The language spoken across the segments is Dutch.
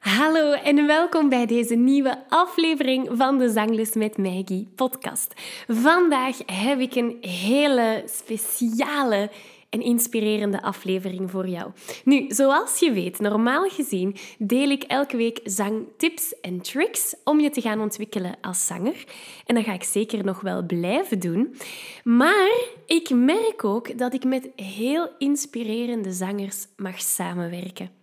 Hallo en welkom bij deze nieuwe aflevering van de Zangles met Maggie podcast. Vandaag heb ik een hele speciale en inspirerende aflevering voor jou. Nu, zoals je weet, normaal gezien deel ik elke week zangtips en tricks om je te gaan ontwikkelen als zanger. En dat ga ik zeker nog wel blijven doen. Maar ik merk ook dat ik met heel inspirerende zangers mag samenwerken.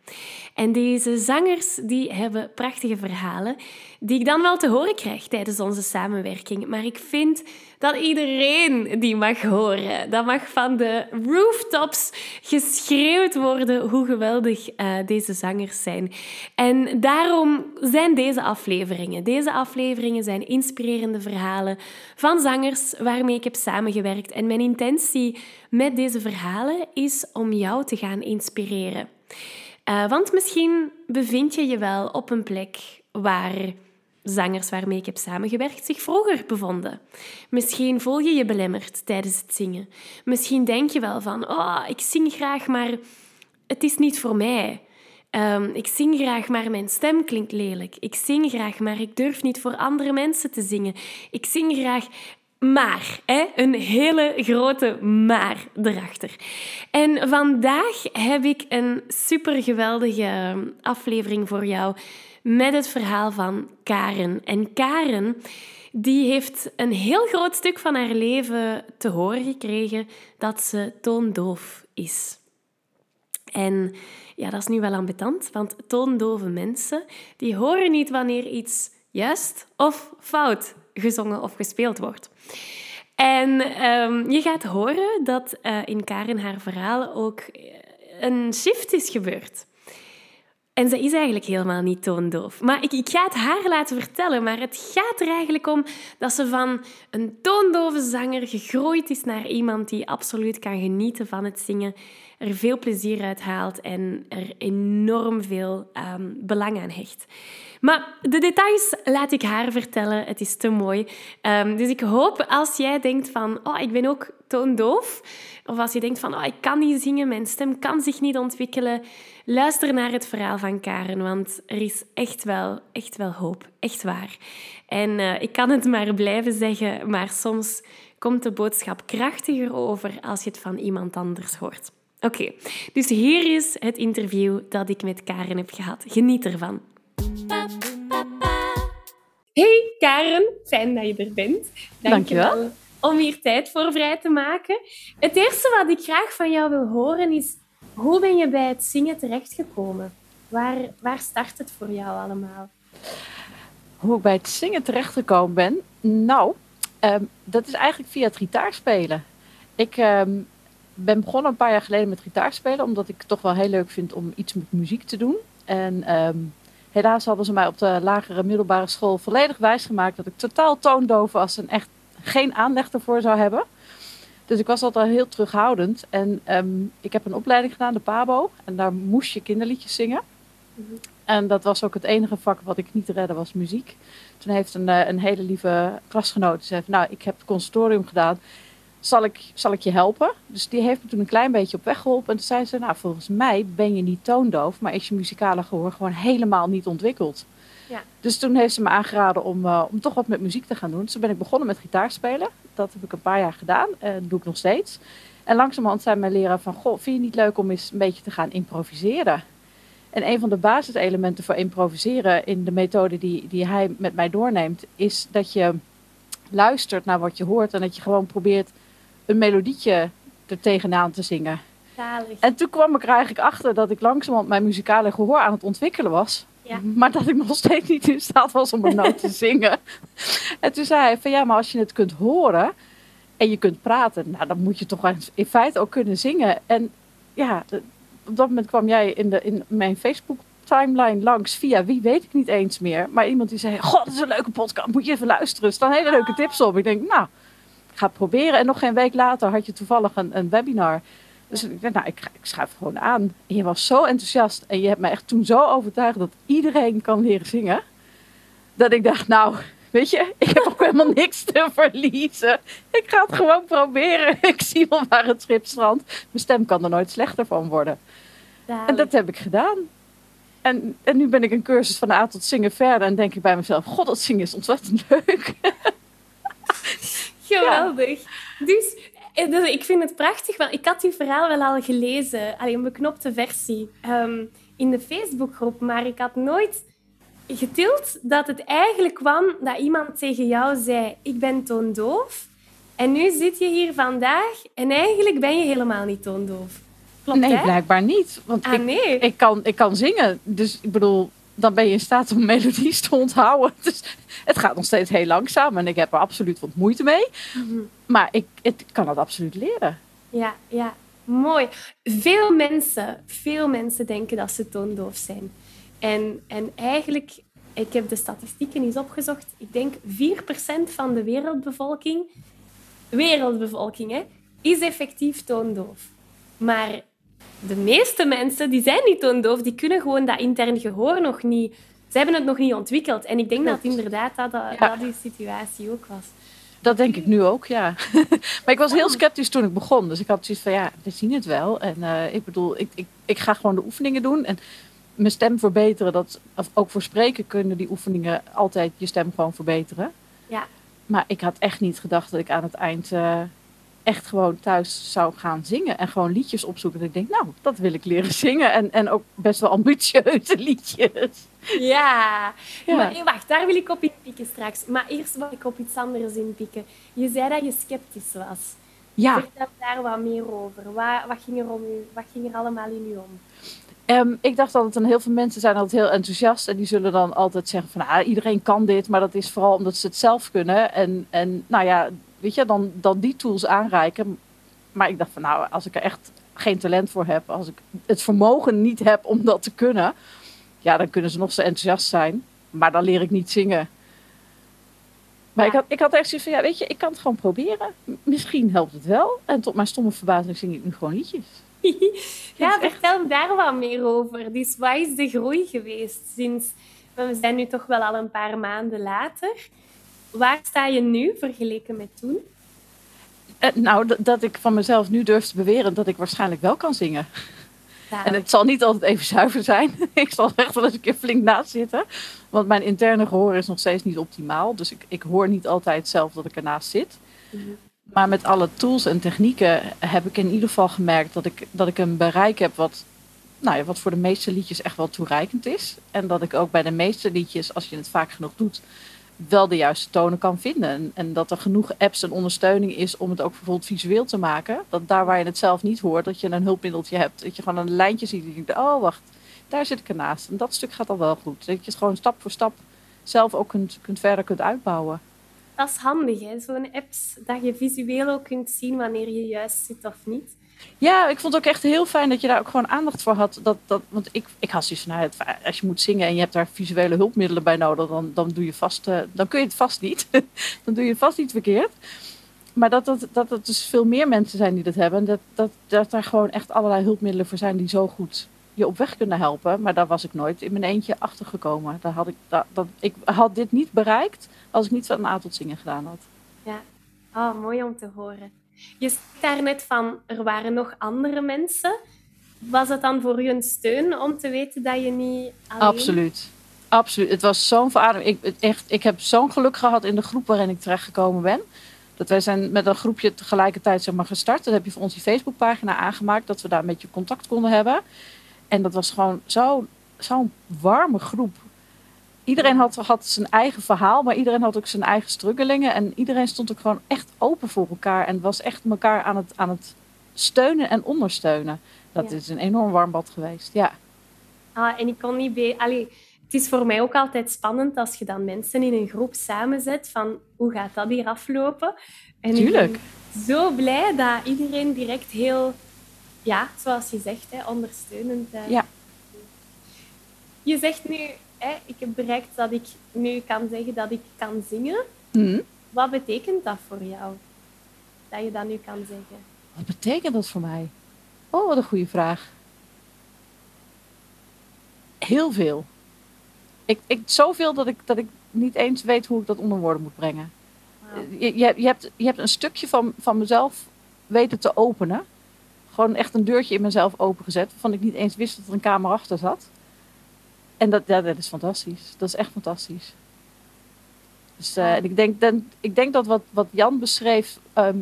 En deze zangers die hebben prachtige verhalen die ik dan wel te horen krijg tijdens onze samenwerking. Maar ik vind dat iedereen die mag horen. Dat mag van de rooftops geschreeuwd worden hoe geweldig uh, deze zangers zijn. En daarom zijn deze afleveringen. Deze afleveringen zijn inspirerende verhalen van zangers waarmee ik heb samengewerkt. En mijn intentie met deze verhalen is om jou te gaan inspireren. Uh, want misschien bevind je je wel op een plek waar zangers waarmee ik heb samengewerkt zich vroeger bevonden. Misschien voel je je belemmerd tijdens het zingen. Misschien denk je wel van, oh, ik zing graag, maar het is niet voor mij. Um, ik zing graag, maar mijn stem klinkt lelijk. Ik zing graag, maar ik durf niet voor andere mensen te zingen. Ik zing graag, maar. Hè? Een hele grote maar erachter. En vandaag heb ik een supergeweldige aflevering voor jou met het verhaal van Karen. En Karen die heeft een heel groot stuk van haar leven te horen gekregen dat ze toondoof is. En ja, dat is nu wel ambetant, want toondove mensen die horen niet wanneer iets juist of fout gezongen of gespeeld wordt. En ehm, je gaat horen dat uh, in Karen haar verhaal ook een shift is gebeurd. En ze is eigenlijk helemaal niet toondoof. Maar ik, ik ga het haar laten vertellen, maar het gaat er eigenlijk om dat ze van een toondove zanger gegroeid is naar iemand die absoluut kan genieten van het zingen, er veel plezier uit haalt en er enorm veel um, belang aan hecht. Maar de details laat ik haar vertellen. Het is te mooi. Um, dus ik hoop als jij denkt van, oh, ik ben ook toondoof. Of als je denkt van, oh, ik kan niet zingen, mijn stem kan zich niet ontwikkelen. Luister naar het verhaal van Karen, want er is echt wel, echt wel hoop. Echt waar. En uh, ik kan het maar blijven zeggen, maar soms komt de boodschap krachtiger over als je het van iemand anders hoort. Oké, dus hier is het interview dat ik met Karen heb gehad. Geniet ervan. Hey Karen, fijn dat je er bent. Dank je wel. Om hier tijd voor vrij te maken. Het eerste wat ik graag van jou wil horen is, hoe ben je bij het zingen terechtgekomen? Waar, waar start het voor jou allemaal? Hoe ik bij het zingen terechtgekomen ben? Nou, ehm, dat is eigenlijk via het gitaarspelen. Ik ehm, ben begonnen een paar jaar geleden met gitaarspelen, omdat ik het toch wel heel leuk vind om iets met muziek te doen. En ehm, helaas hadden ze mij op de lagere middelbare school volledig wijsgemaakt dat ik totaal toondoof was en echt geen aanleg ervoor zou hebben. Dus ik was altijd heel terughoudend. En ehm, ik heb een opleiding gedaan, de PABO. En daar moest je kinderliedjes zingen. Mhm. En dat was ook het enige vak wat ik niet redde, was muziek. Toen heeft een, eh, een hele lieve klasgenoot gezegd, nou, ik heb het conservatorium gedaan zal ik, zal ik je helpen? Dus die heeft me toen een klein beetje op weg geholpen. En toen zei ze, nou volgens mij ben je niet toondoof, maar is je muzikale gehoor gewoon helemaal niet ontwikkeld. Ja. Dus toen heeft ze me aangeraden om, uh, om toch wat met muziek te gaan doen. Dus toen ben ik begonnen met gitaarspelen. Dat heb ik een paar jaar gedaan en dat doe ik nog steeds. En langzamerhand zei mijn leraar van, goh, vind je niet leuk om eens een beetje te gaan improviseren? En een van de basiselementen voor improviseren in de methode die, die hij met mij doorneemt, is dat je luistert naar wat je hoort en dat je gewoon probeert een melodietje er tegenaan te zingen. Zalig. En toen kwam ik er eigenlijk achter dat ik langzamerhand mijn muzikale gehoor aan het ontwikkelen was. Ja. Maar dat ik nog steeds niet in staat was om er nou te zingen. En toen zei hij van ja, maar als je het kunt horen en je kunt praten, nou dan moet je toch in feite ook kunnen zingen. En ja, op dat moment kwam jij in, de, in mijn Facebook timeline langs via wie weet ik niet eens meer. Maar iemand die zei, god dat is een leuke podcast, moet je even luisteren. Er staan hele leuke tips op. Ik denk, nou, ga het proberen. En nog geen week later had je toevallig een, een webinar. Dus ik dacht, nou, ik, ik schuif gewoon aan. En je was zo enthousiast. En je hebt me echt toen zo overtuigd dat iedereen kan leren zingen. Dat ik dacht, nou, weet je, ik heb ook helemaal niks te verliezen. Ik ga het gewoon proberen. Ik zie wel waar het schip strandt. Mijn stem kan er nooit slechter van worden. En dat heb ik gedaan. En, en nu ben ik een cursus van A tot zingen verder. En denk ik bij mezelf, god, dat zingen is ontzettend leuk. Geweldig. Dus, eh, dus ik vind het prachtig, want ik had uw verhaal wel al gelezen, alleen een beknopte versie, ehm, in de Facebookgroep, maar ik had nooit getild dat het eigenlijk kwam dat iemand tegen jou zei, ik ben toondoof. En nu zit je hier vandaag en eigenlijk ben je helemaal niet toondoof. Klopt, nee, hè? blijkbaar niet. Want Ah, ik, nee. ik, kan, ik kan zingen. Dus ik bedoel, dan ben je in staat om melodies te onthouden. Dus het gaat nog steeds heel langzaam. En ik heb er absoluut wat moeite mee. Mhm. Maar ik, ik kan het absoluut leren. Ja, ja, mooi. Veel mensen, veel mensen denken dat ze toondoof zijn. En, en eigenlijk, ik heb de statistieken eens opgezocht. Ik denk 4% van de wereldbevolking, wereldbevolking hè, is effectief toondoof. Maar de meeste mensen die zijn niet toondoof, die kunnen gewoon dat intern gehoor nog niet. Ze hebben het nog niet ontwikkeld. En ik denk dat inderdaad dat, dat, Ja. dat die situatie ook was. Dat denk ik nu ook, ja. maar ik was heel sceptisch toen ik begon. Dus ik had zoiets van, ja, we zien het wel. En eh, ik bedoel, ik, ik, ik ga gewoon de oefeningen doen. En mijn stem verbeteren. Dat, of ook voor spreken kunnen die oefeningen altijd je stem gewoon verbeteren. Ja. Maar ik had echt niet gedacht dat ik aan het eind eh, echt gewoon thuis zou gaan zingen. En gewoon liedjes opzoeken. Dat ik denk, nou, dat wil ik leren zingen. En, en ook best wel ambitieuze liedjes. Ja, Ja. Maar, eh, wacht, daar wil ik op inpikken straks. Maar eerst wil ik op iets anders inpikken. Je zei dat je sceptisch was. Ja, Vertel daar wat meer over. Wat, wat, ging er om u, wat ging er allemaal in u om? Ehm, ik dacht altijd, en heel veel mensen zijn altijd heel enthousiast. En die zullen dan altijd zeggen van, ah, iedereen kan dit. Maar dat is vooral omdat ze het zelf kunnen. En, en nou ja, weet je, dan, dan die tools aanreiken. Maar ik dacht van, nou, als ik er echt geen talent voor heb. Als ik het vermogen niet heb om dat te kunnen. Ja, dan kunnen ze nog zo enthousiast zijn. Maar dan leer ik niet zingen. Maar Ja. ik, had, ik had echt zoiets van, ja, weet je, ik kan het gewoon proberen. Misschien helpt het wel. En tot mijn stomme verbazing zing ik nu gewoon liedjes. Ja, echt- vertel daar wat meer over. Dus wat is de groei geweest sinds... We zijn nu toch wel al een paar maanden later. Waar sta je nu vergeleken met toen? Eh, nou, dat ik van mezelf nu durf te beweren dat ik waarschijnlijk wel kan zingen. En het zal niet altijd even zuiver zijn. ik zal echt wel eens een keer flink naast zitten. Want mijn interne gehoor is nog steeds niet optimaal. Dus ik, ik hoor niet altijd zelf dat ik ernaast zit. Mhm. Maar met alle tools en technieken heb ik in ieder geval gemerkt dat ik, dat ik een bereik heb wat, nou ja, wat voor de meeste liedjes echt wel toereikend is. En dat ik ook bij de meeste liedjes, als je het vaak genoeg doet, wel de juiste tonen kan vinden. En, dat er genoeg apps en ondersteuning is om het ook bijvoorbeeld visueel te maken. Dat daar waar je het zelf niet hoort, dat je een hulpmiddeltje hebt. Dat je gewoon een lijntje ziet en denkt, oh wacht, daar zit ik ernaast. En dat stuk gaat al wel goed. Dat je het gewoon stap voor stap zelf ook kunt, kunt verder kunt uitbouwen. Dat is handig, hè? Zo'n apps dat je visueel ook kunt zien wanneer je juist zit of niet. Ja, ik vond het ook echt heel fijn dat je daar ook gewoon aandacht voor had. Dat, dat, want ik, ik had zoiets van, nou, als je moet zingen en je hebt daar visuele hulpmiddelen bij nodig, dan, dan, doe je vast, eh, dan kun je het vast niet. dan doe je het vast niet verkeerd. Maar dat, dat, dat er dus veel meer mensen zijn die dat hebben. En dat, dat, dat er gewoon echt allerlei hulpmiddelen voor zijn die zo goed je op weg kunnen helpen. Maar daar was ik nooit in mijn eentje achter gekomen. Daar had ik, dat, dat, ik had dit niet bereikt als ik niet een A tot zingen gedaan had. Oh, mooi om te horen. Je zei daar net van, er waren nog andere mensen. Was het dan voor u een steun om te weten dat je niet alleen... Absoluut. Absoluut. Het was zo'n verademing. Ik, echt, ik heb zo'n geluk gehad in de groep waarin ik terechtgekomen ben. Dat wij zijn met een groepje tegelijkertijd zeg maar, gestart. Dat heb je voor ons die Facebookpagina aangemaakt. Dat we daar een beetje contact konden hebben. En dat was gewoon zo- zo'n warme groep. Iedereen had, had zijn eigen verhaal, maar iedereen had ook zijn eigen struggelingen. En iedereen stond ook gewoon echt open voor elkaar. En was echt elkaar aan het, aan het steunen en ondersteunen. Dat Ja. is een enorm warm bad geweest. Ja, Ah, en ik kon niet bij... Allee, het is voor mij ook altijd spannend als je dan mensen in een groep samenzet van hoe gaat dat hier aflopen? En Tuurlijk. ik ben zo blij dat iedereen direct heel, ja, zoals je zegt, hè, ondersteunend. eh, Ja. Je zegt nu, hè, ik heb bereikt dat ik nu kan zeggen dat ik kan zingen. Hm. Wat betekent dat voor jou? Dat je dat nu kan zeggen? Wat betekent dat voor mij? Oh, wat een goede vraag. Heel veel. Ik, ik, zoveel dat ik, dat ik niet eens weet hoe ik dat onder woorden moet brengen. Je, je, hebt, je hebt een stukje van, van mezelf weten te openen. Gewoon echt een deurtje in mezelf opengezet. Waarvan ik niet eens wist dat er een kamer achter zat. En dat, ja, dat is fantastisch. Dat is echt fantastisch. Dus, eh, en ik, denk, dan, ik denk dat wat, wat Jan beschreef ehm,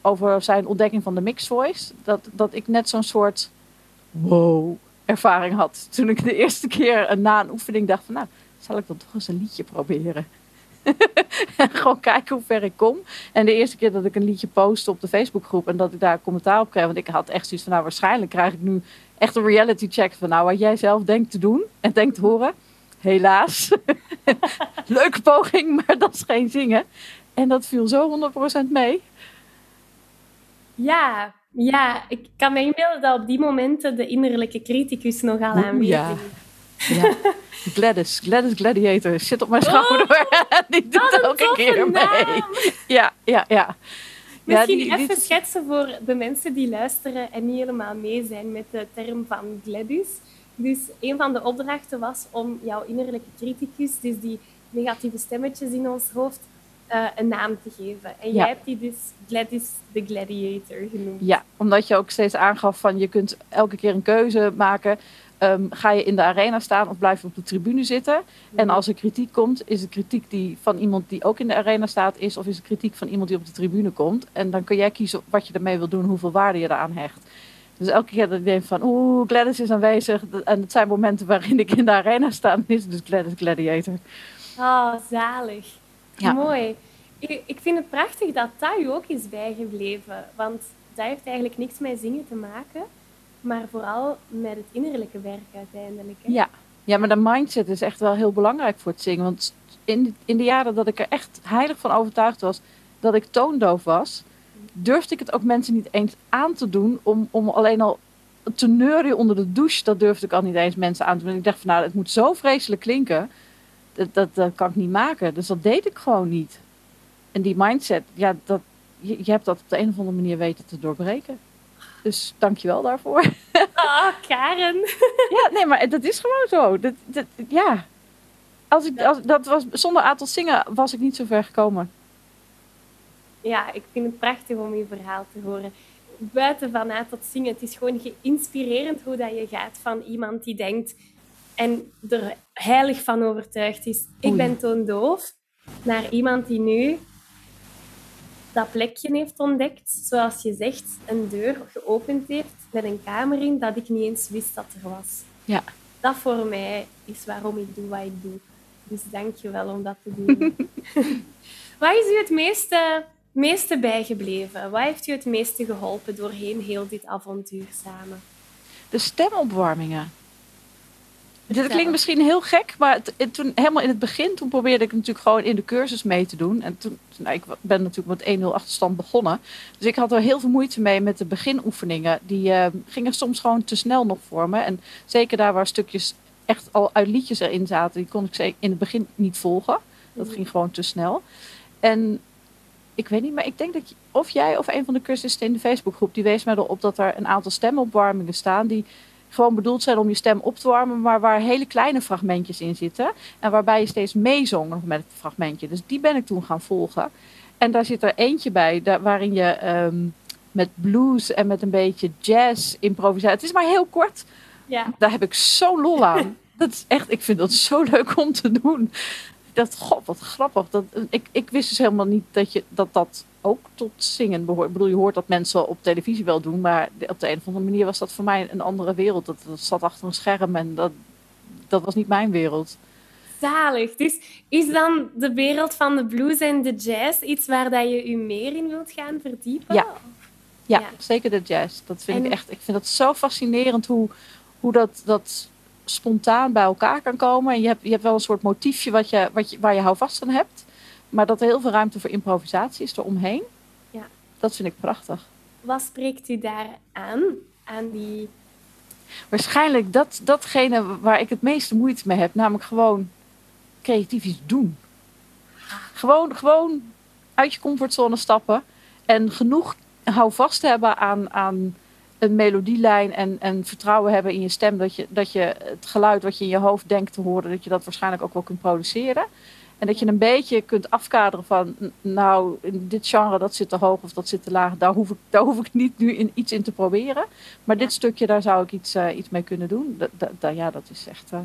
over zijn ontdekking van de mixed voice. Dat, dat ik net zo'n soort wow ervaring had. Toen ik de eerste keer na een oefening dacht van nou, zal ik dan toch eens een liedje proberen. En gewoon kijken hoe ver ik kom. En de eerste keer dat ik een liedje postte op de Facebookgroep en dat ik daar commentaar op kreeg, want ik had echt zoiets van, nou waarschijnlijk krijg ik nu echt een reality check van, nou wat jij zelf denkt te doen en denkt te horen. Helaas. Leuke poging, maar dat is geen zingen. En dat viel zo 100% mee. Ja, ja, ik kan me inbeelden dat op die momenten de innerlijke criticus nogal aanwezig is. Ja. Gladys, Gladys Gladiator zit op mijn schouder. Die doet Oh, Wat een keer mee. Ja, ja, ja. Misschien Ja, die- even dit- schetsen voor de mensen die luisteren en niet helemaal mee zijn met de term van Gladys. Dus een van de opdrachten was om jouw innerlijke criticus, dus die negatieve stemmetjes in ons hoofd, eh, een naam te geven. En Ja. jij hebt die dus Gladys the Gladiator genoemd. Ja, omdat je ook steeds aangaf van je kunt elke keer een keuze maken. Ehm, ga je in de arena staan of blijf je op de tribune zitten? En als er kritiek komt, is het kritiek die van iemand die ook in de arena staat is, of is het kritiek van iemand die op de tribune komt? En dan kun jij kiezen wat je ermee wil doen, hoeveel waarde je eraan hecht. Dus elke keer dat ik denk van, oeh, Gladys is aanwezig. En het zijn momenten waarin ik in de arena sta, dan is het dus Gladys Gladiator. Oh, zalig. Ja. Mooi. Ik, ik vind het prachtig dat dat u ook is bijgebleven. Want dat heeft eigenlijk niks met zingen te maken, maar vooral met het innerlijke werk uiteindelijk. Hè? Ja. ja, maar de mindset is echt wel heel belangrijk voor het zingen. Want in de, in de jaren dat ik er echt heilig van overtuigd was dat ik toondoof was, durfde ik het ook mensen niet eens aan te doen om, om alleen al te neurien onder de douche. Dat durfde ik al niet eens mensen aan te doen. Ik dacht van nou, het moet zo vreselijk klinken. Dat, dat, dat kan ik niet maken. Dus dat deed ik gewoon niet. En die mindset, ja, dat, je, je hebt dat op de een of andere manier weten te doorbreken. Dus dank je wel daarvoor. Oh, Karen. Ja, nee, maar dat is gewoon zo. Dat, dat, ja. Als ik, als, dat was, zonder Atos zingen was ik niet zo ver gekomen. Ja, ik vind het prachtig om je verhaal te horen. Buiten van uit tot zingen, het is gewoon inspirerend hoe dat je gaat van iemand die denkt en er heilig van overtuigd is. Ik ben toondoof, naar iemand die nu dat plekje heeft ontdekt, zoals je zegt, een deur geopend heeft met een kamer in dat ik niet eens wist dat er was. Ja. Dat voor mij is waarom ik doe wat ik doe. Dus dank je wel om dat te doen. wat is u het meeste, meeste bijgebleven? Wat heeft u het meeste geholpen doorheen heel dit avontuur samen? De stemopwarmingen. Dit klinkt misschien heel gek, maar het, het- toen, helemaal in het begin, toen probeerde ik natuurlijk gewoon in de cursus mee te doen. En toen, nou, ik ben natuurlijk met 1-0 achterstand begonnen. Dus ik had er heel veel moeite mee met de beginoefeningen. Die eh, gingen soms gewoon te snel nog voor me. En zeker daar waar stukjes echt al uit liedjes erin zaten, die kon ik zeker in het begin niet volgen. Dat ging gewoon te snel. En ik weet niet, maar ik denk dat of jij of een van de cursisten in de Facebookgroep, die wees mij erop dat er een aantal stemopwarmingen staan die gewoon bedoeld zijn om je stem op te warmen, maar waar hele kleine fragmentjes in zitten. En waarbij je steeds meezong nog met het fragmentje. Dus die ben ik toen gaan volgen. En daar zit er eentje bij, daar, waarin je ehm, met blues en met een beetje jazz improviseert. Het is maar heel kort. Ja, Daar heb ik zo lol aan. Dat is echt, ik vind dat zo leuk om te doen. Dat, god, wat grappig. Dat, ik, ik wist dus helemaal niet dat, je, dat dat ook tot zingen behoort. Ik bedoel, je hoort dat mensen op televisie wel doen, maar op de een of andere manier was dat voor mij een andere wereld. Dat, dat zat achter een scherm en dat, dat was niet mijn wereld. zalig. Dus is dan de wereld van de blues en de jazz iets waar dat je u meer in wilt gaan verdiepen? Ja. Ja, Ja. zeker de jazz. Dat vind En- ik echt. Ik vind dat zo fascinerend hoe, hoe dat, dat spontaan bij elkaar kan komen. En je hebt, je hebt wel een soort motiefje wat je, wat je, waar je houvast aan hebt. Maar dat er heel veel ruimte voor improvisatie is eromheen. Ja. Dat vind ik prachtig. Wat spreekt u daar aan? Aan die... Waarschijnlijk dat, datgene waar ik het meeste moeite mee heb. Namelijk gewoon creatief iets doen. Gewoon, gewoon uit je comfortzone stappen. En genoeg houvast hebben aan, aan een melodielijn. En, en vertrouwen hebben in je stem. Dat je, dat je het geluid wat je in je hoofd denkt te horen. Dat je dat waarschijnlijk ook wel kunt produceren. En dat je een beetje kunt afkaderen van, nou, in dit genre dat zit te hoog of dat zit te laag. Daar hoef ik, daar hoef ik niet nu in, iets in te proberen. Maar dit stukje, daar zou ik iets, eh, iets mee kunnen doen. Dat, ja, dat is echt eh,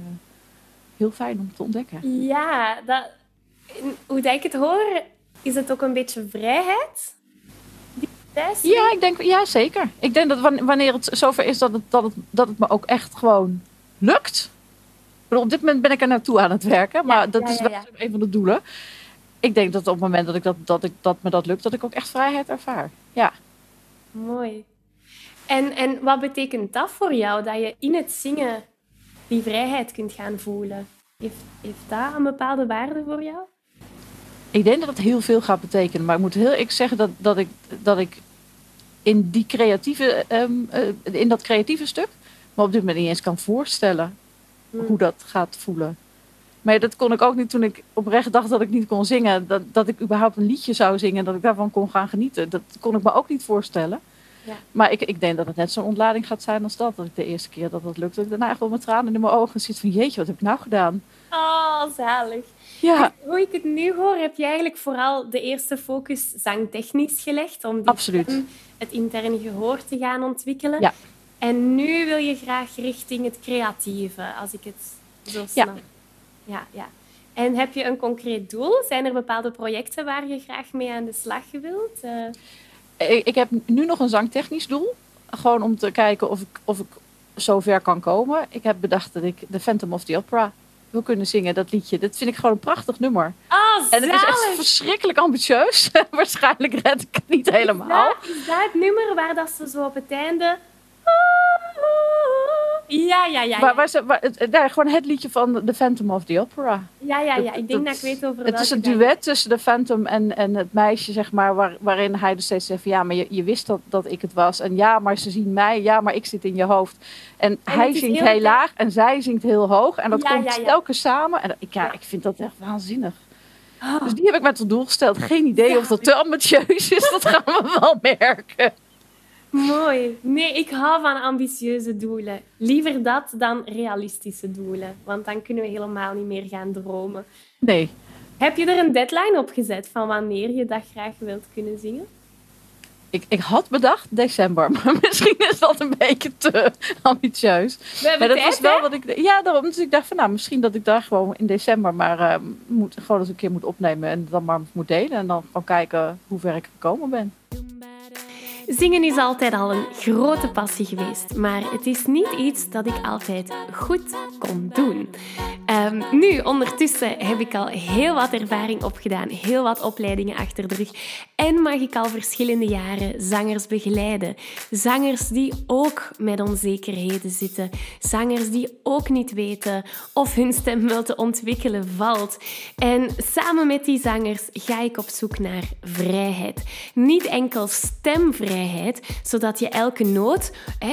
heel fijn om te ontdekken. Ja, dat... hoe dat ik het hoor, is het ook een beetje vrijheid? Ja, ik denk, ja, zeker. Ik denk dat wan- wanneer het zover is dat het, dat het, dat het me ook echt gewoon lukt. Bedoel, Op dit moment ben ik er naartoe aan het werken, maar dat ja, is wel ja. een van de doelen. Ik denk dat op het moment dat, ik dat, dat, ik, dat me dat lukt, dat ik ook echt vrijheid ervaar. Ja. Mooi. En, en wat betekent dat voor jou, dat je in het zingen die vrijheid kunt gaan voelen? Heeft, heeft dat een bepaalde waarde voor jou? Ik denk dat het heel veel gaat betekenen. Maar ik moet heel ik zeggen dat, dat, ik, dat ik in, die creatieve, ehm, eh, in dat creatieve stuk me op dit moment niet eens kan voorstellen Hmm. hoe dat gaat voelen. Maar dat kon ik ook niet toen ik oprecht dacht dat ik niet kon zingen. Dat, dat ik überhaupt een liedje zou zingen. Dat ik daarvan kon gaan genieten. Dat kon ik me ook niet voorstellen. Ja. Maar ik, ik denk dat het net zo'n ontlading gaat zijn als dat. Dat ik de eerste keer dat dat lukt. Dat ik daarna echt wel met tranen in mijn ogen zit van jeetje, wat heb ik nou gedaan? Oh, zalig. Ja, Hoe ik het nu hoor, heb je eigenlijk vooral de eerste focus zangtechnisch gelegd. Om absoluut. het interne gehoor te gaan ontwikkelen. Ja. En nu wil je graag richting het creatieve, als ik het zo snap. Ja. Ja, ja. En heb je een concreet doel? Zijn er bepaalde projecten waar je graag mee aan de slag wilt? Eh, Ik, ik heb nu nog een zangtechnisch doel. Gewoon om te kijken of ik, of ik zover kan komen. Ik heb bedacht dat ik The Phantom of the Opera wil kunnen zingen, dat liedje. Dat vind ik gewoon een prachtig nummer. Oh, En het is echt verschrikkelijk ambitieus. Waarschijnlijk red ik het niet helemaal. Is dat, is dat het nummer waar dat ze zo op het einde... Ja, ja, ja. Maar, Ja, waar ze, waar, het, nee, gewoon het liedje van The Phantom of the Opera. ja, ja, ja. Ik denk Dat- ik weet over Het is een duet tussen de Phantom en, en het meisje, zeg maar, waar, waarin hij dus steeds zegt van ja, maar je, je wist dat, dat ik het was. En ja, maar ze zien mij, ja, maar ik zit in je hoofd. En, hij zingt heel laag en zij zingt heel hoog. En dat Ja, komt ja, ja. telkens samen. En ik, ja, Ja. ik vind dat echt waanzinnig. Oh. Dus die heb ik met het doel gesteld. Geen idee of dat te ambitieus is, dat gaan we wel merken. Mooi. Nee, ik hou van ambitieuze doelen. Liever dat dan realistische doelen, want dan kunnen we helemaal niet meer gaan dromen. Nee, Heb je er een deadline op gezet van wanneer je dat graag wilt kunnen zingen? ik, ik had bedacht december, maar misschien is dat een beetje te ambitieus. We hebben Maar dat tijd, was wel hè? wat ik. Ja, daarom. Dus ik dacht van nou, misschien dat ik daar gewoon in december maar eh, moet, gewoon eens een keer moet opnemen en dan maar moet delen. En dan gewoon kijken hoe ver ik gekomen ben. Zingen is altijd al een grote passie geweest, maar het is niet iets dat ik altijd goed kon doen. Ehm, nu, ondertussen heb ik al heel wat ervaring opgedaan, heel wat opleidingen achter de rug en mag ik al verschillende jaren zangers begeleiden. Zangers die ook met onzekerheden zitten, zangers die ook niet weten of hun stem wel te ontwikkelen valt. En samen met die zangers ga ik op zoek naar vrijheid. Niet enkel stemvrijheid, zodat je elke noot,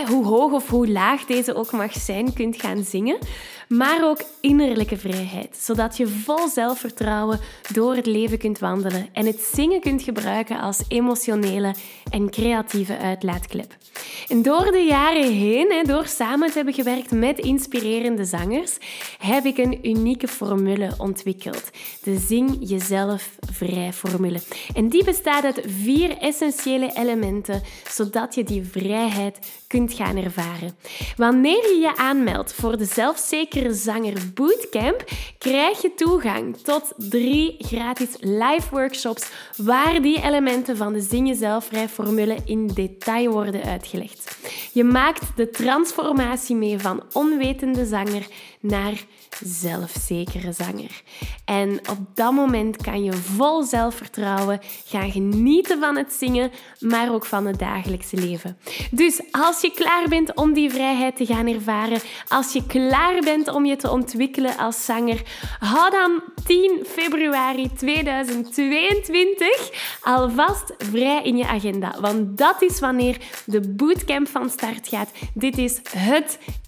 hoe hoog of hoe laag deze ook mag zijn, kunt gaan zingen. Maar ook innerlijke vrijheid, zodat je vol zelfvertrouwen door het leven kunt wandelen en het zingen kunt gebruiken als emotionele en creatieve uitlaatklep. En door de jaren heen, door samen te hebben gewerkt met inspirerende zangers, heb ik een unieke formule ontwikkeld. De Zing Jezelf Vrij formule. En die bestaat uit vier essentiële elementen, zodat je die vrijheid kunt gaan ervaren. Wanneer je je aanmeldt voor de Zelfzekere Zanger Bootcamp, krijg je toegang tot drie gratis live workshops waar die elementen van de Zing Jezelf formule in detail worden uitgelegd. Je maakt de transformatie mee van onwetende zanger naar zelfzekere zanger. En op dat moment kan je vol zelfvertrouwen gaan genieten van het zingen, maar ook van het dagelijkse leven. Dus als je klaar bent om die vrijheid te gaan ervaren, als je klaar bent om je te ontwikkelen als zanger, hou dan 10 februari 2022 alvast vrij in je agenda. Want dat is wanneer de bootcamp van start gaat. Dit is het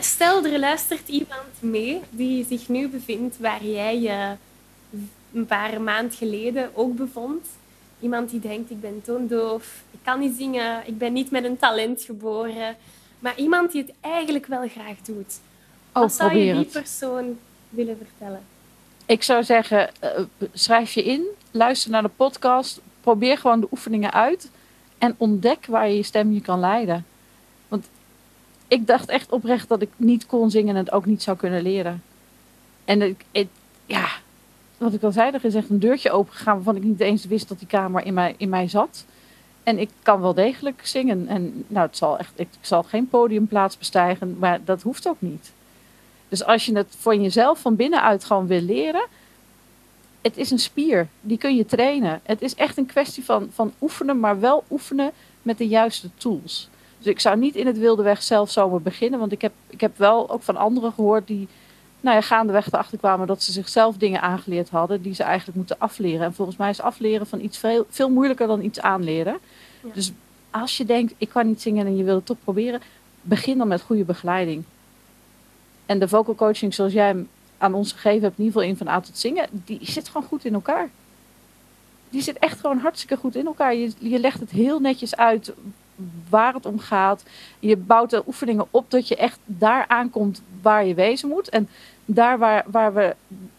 stel, er luistert iemand mee die zich nu bevindt waar jij je een paar maanden geleden ook bevond. Iemand die denkt, ik ben toondoof, ik kan niet zingen, ik ben niet met een talent geboren. Maar iemand die het eigenlijk wel graag doet. Oh, Wat zou je die persoon willen vertellen? Ik zou zeggen, uh, schrijf je in, luister naar de podcast, probeer gewoon de oefeningen uit en ontdek waar je je stem je kan leiden ik dacht echt oprecht dat ik niet kon zingen en het ook niet zou kunnen leren. En ik, ja, wat ik al zei, er is echt een deurtje opengegaan waarvan ik niet eens wist dat die kamer in mij, in mij zat. En ik kan wel degelijk zingen. En nou, het zal echt, ik, zal geen podiumplaats bestijgen, maar dat hoeft ook niet. Dus als je het voor jezelf van binnenuit gewoon wil leren, het is een spier, die kun je trainen. Het is echt een kwestie van, van oefenen, maar wel oefenen met de juiste tools. Dus ik zou niet in het wilde weg zelf zomaar beginnen. Want ik heb, ik heb wel ook van anderen gehoord die nou ja, gaandeweg erachter kwamen dat ze zichzelf dingen aangeleerd hadden die ze eigenlijk moeten afleren. En volgens mij is afleren van iets veel, veel moeilijker dan iets aanleren. Dus als je denkt, ik kan niet zingen en je wil het toch proberen, begin dan met goede begeleiding. En de vocal coaching zoals jij hem aan ons gegeven hebt, in ieder geval in van A tot zingen, die zit gewoon goed in elkaar. Die zit echt gewoon hartstikke goed in elkaar. Je, je legt het heel netjes uit waar het om gaat. Je bouwt de oefeningen op dat je echt daar aankomt waar je wezen moet. En daar waar, waar, we,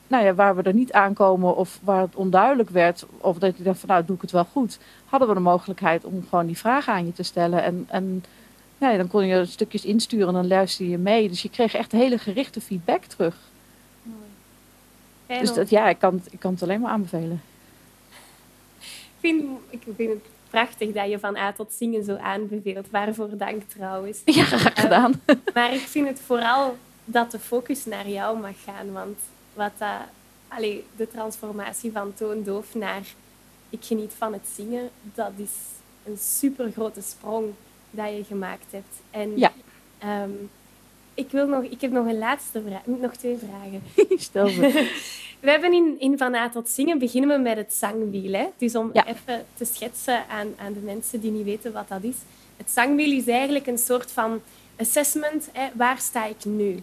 nou ja, waar we er niet aankomen of waar het onduidelijk werd, of dat je dacht van nou doe ik het wel goed, hadden we de mogelijkheid om gewoon die vragen aan je te stellen. En, en ja, dan kon je stukjes insturen en dan luister je mee. Dus je kreeg echt hele gerichte feedback terug. Mooi. Dus dat, ja, ik kan, het, ik kan het alleen maar aanbevelen. Ik vind, ik vind het prachtig dat je van A tot zingen zo aanbeveelt. Waarvoor dank trouwens. Ja, graag ehm, gedaan. maar ik vind het vooral dat de focus naar jou mag gaan. Want wat dat, allee, de transformatie van toondoof naar ik geniet van het zingen, dat is een super grote sprong dat je gemaakt hebt. En ja. Ehm, ik, wil nog, ik heb nog een laatste vraag. Nog twee vragen. Stel me. We hebben in, in Van A tot Zingen beginnen we met het zangwiel. Hè? Dus om even te schetsen aan, aan de mensen die niet weten wat dat is. Het zangwiel is eigenlijk een soort van assessment. Hè? Waar sta ik nu?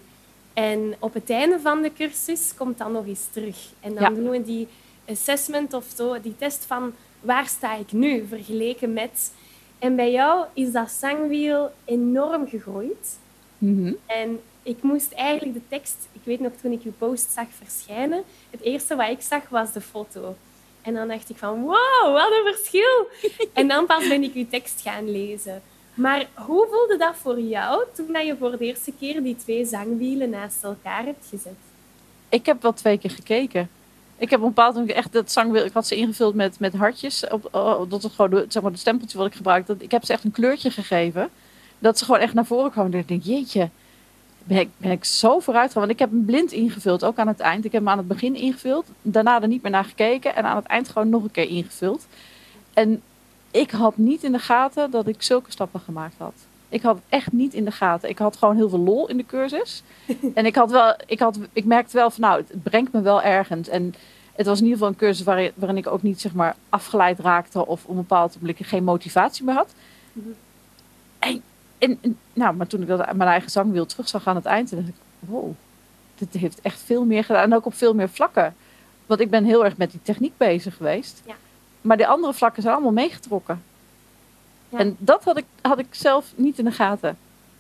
En op het einde van de cursus komt dan nog eens terug. En dan doen we die assessment of zo, die test van waar sta ik nu vergeleken met. En bij jou is dat zangwiel enorm gegroeid. Mm En ik moest eigenlijk de tekst, ik weet nog toen ik je post zag verschijnen, het eerste wat ik zag was de foto. En dan dacht ik van, wow, wat een verschil. en dan pas ben ik je tekst gaan lezen. Maar hoe voelde dat voor jou toen je voor de eerste keer die twee zangwielen naast elkaar hebt gezet? Ik heb wel twee keer gekeken. Ik heb op een bepaald moment echt dat zangwiel, ik had ze ingevuld met, met hartjes. Op, oh, dat is gewoon de, zeg maar, de stempeltje wat ik gebruikte. Ik heb ze echt een kleurtje gegeven. Dat ze gewoon echt naar voren kwamen. En ik denk, jeetje, ben ik, ben ik zo vooruit gegaan. Want ik heb hem blind ingevuld, ook aan het eind. Ik heb hem aan het begin ingevuld, daarna er niet meer naar gekeken en aan het eind gewoon nog een keer ingevuld. En ik had niet in de gaten dat ik zulke stappen gemaakt had. Ik had het echt niet in de gaten. Ik had gewoon heel veel lol in de cursus. en ik, had wel, ik, had, ik merkte wel van nou, het brengt me wel ergens. En het was in ieder geval een cursus waarin, waarin ik ook niet zeg maar afgeleid raakte of op een bepaald moment geen motivatie meer had. Mhm. En en, nou, maar toen ik dat mijn eigen zangwiel terug zag aan het eind, dacht ik, wow, dit heeft echt veel meer gedaan. En ook op veel meer vlakken. Want ik ben heel erg met die techniek bezig geweest. Ja. Maar de andere vlakken zijn allemaal meegetrokken. Ja. En dat had ik, had ik zelf niet in de gaten.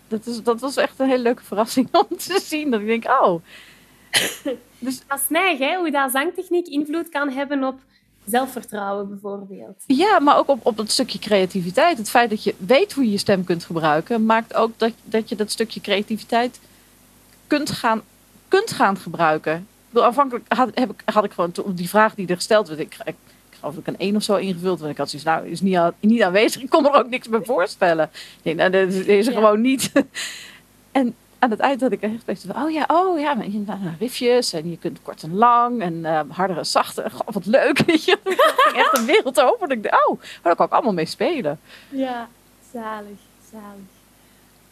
Dat, is, dat was echt een hele leuke verrassing om te zien. Dat ik denk, oh, dus... Dat is neig, hè? Hoe dat zangtechniek invloed kan hebben op zelfvertrouwen bijvoorbeeld. Ja, maar ook op, op het stukje creativiteit. Het feit dat je weet hoe je je stem kunt gebruiken, maakt ook dat, dat je dat stukje creativiteit kunt gaan, kunt gaan gebruiken. Ik aanvankelijk had, heb ik, had ik gewoon die vraag die er gesteld werd. Ik, ik, dat ik een één of zo ingevuld. Want ik had zoiets, nou, is niet, niet aanwezig. Ik kon er ook niks bij voorstellen. Denk, nou, dat is er gewoon niet. en aan het eind had ik echt van, oh ja, oh ja, je, nou, riffjes en je kunt kort en lang en uh, harder en zachter. Wat leuk, weet je. ging echt een wereld over. Ik dacht, oh, daar kan ik allemaal mee spelen. Ja, zalig, zalig.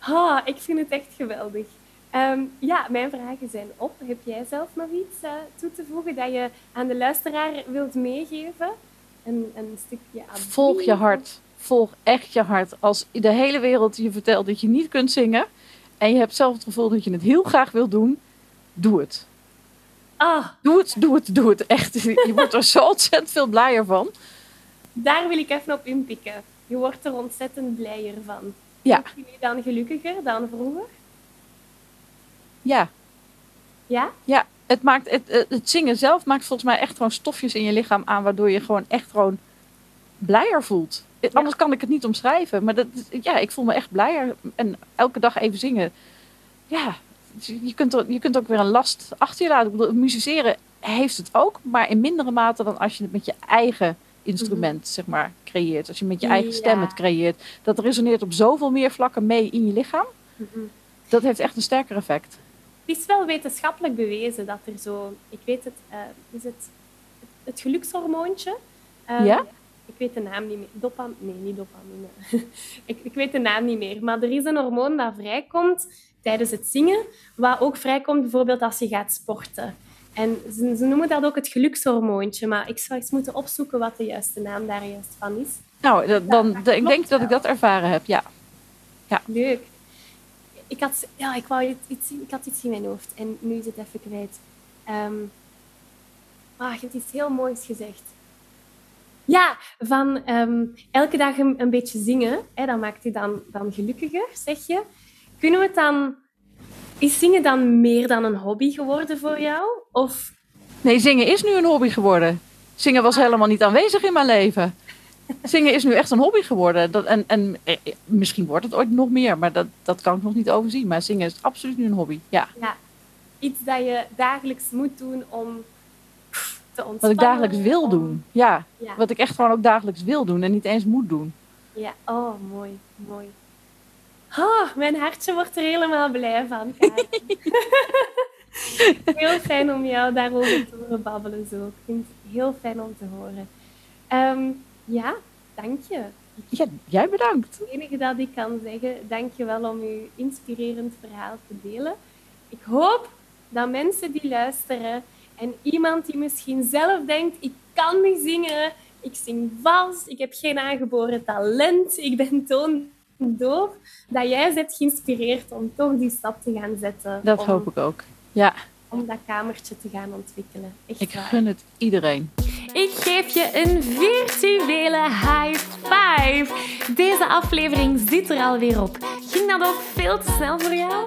Oh, ik vind het echt geweldig. Ehm, ja, mijn vragen zijn op. Heb jij zelf nog iets uh, toe te voegen dat je aan de luisteraar wilt meegeven? Een, een stukje advies? Volg je hart. Volg echt je hart. Als de hele wereld je vertelt dat je niet kunt zingen en je hebt zelf het gevoel dat je het heel graag wil doen, doe het. Ah. Doe het, doe het, doe het. Echt. Je wordt er zo ontzettend veel blijer van. Daar wil ik even op inpikken. Je wordt er ontzettend blijer van. Ja. Ben je dan gelukkiger dan vroeger? Ja. Ja? Ja. Het, maakt, het, het zingen zelf maakt volgens mij echt gewoon stofjes in je lichaam aan, waardoor je gewoon echt gewoon blijer voelt. Anders kan ik het niet omschrijven. Maar dat, ja, ik voel me echt blijer. En elke dag even zingen. Ja, je kunt, er, je kunt ook weer een last achter je laten. Ik bedoel, musiceren heeft het ook. Maar in mindere mate dan als je het met je eigen instrument, mhm. zeg maar, creëert. Als je met je eigen stem het creëert. Dat resoneert op zoveel meer vlakken mee in je lichaam. Mhm. Dat heeft echt een sterker effect. Het is wel wetenschappelijk bewezen dat er zo... Ik weet het, uh, is het, het gelukshormoontje... Uh, ja? Ik weet de naam niet meer. Dopam nee, niet dopamine. ik, ik weet de naam niet meer. Maar er is een hormoon dat vrijkomt tijdens het zingen, wat ook vrijkomt bijvoorbeeld als je gaat sporten. En ze, ze noemen dat ook het gelukshormoontje, maar ik zou eens moeten opzoeken wat de juiste naam daar juist van is. Nou, dat, dan, ik denk dat ik dat ervaren heb, ja. ja. Leuk. Ik had, ja, ik, wou iets, ik had iets in mijn hoofd en nu is het even kwijt. Um, ah, je hebt iets heel moois gezegd. Ja, van ehm, elke dag een, een, beetje zingen, hè, dat maakt je dan, dan gelukkiger, zeg je. Kunnen we het dan... Is zingen dan meer dan een hobby geworden voor jou? Of... Nee, zingen is nu een hobby geworden. Zingen was helemaal niet aanwezig in mijn leven. Zingen is nu echt een hobby geworden. Dat, en, en eh, eh, misschien wordt het ooit nog meer, maar dat, dat kan ik nog niet overzien. Maar zingen is absoluut nu een hobby, ja. ja. Iets dat je dagelijks moet doen om wat ik dagelijks wil doen. Ja. Wat ik echt gewoon ook dagelijks wil doen en niet eens moet doen. Ja, oh, mooi, mooi. Oh, mijn hartje wordt er helemaal blij van. heel fijn om jou daarover te horen babbelen zo. Ik vind het heel fijn om te horen. Ehm, ja, dank je. Ja, jij bedankt. Het enige dat ik kan zeggen, dank je wel om uw inspirerend verhaal te delen. Ik hoop dat mensen die luisteren en iemand die misschien zelf denkt, ik kan niet zingen, ik zing vals, ik heb geen aangeboren talent, ik ben toondoof, dat jij bent geïnspireerd om toch die stap te gaan zetten. Dat hoop ik ook, ja. Om dat kamertje te gaan ontwikkelen. Echt ik gun het iedereen. Ik geef je een virtuele high five. Deze aflevering zit er alweer op. Ging dat ook veel te snel voor jou?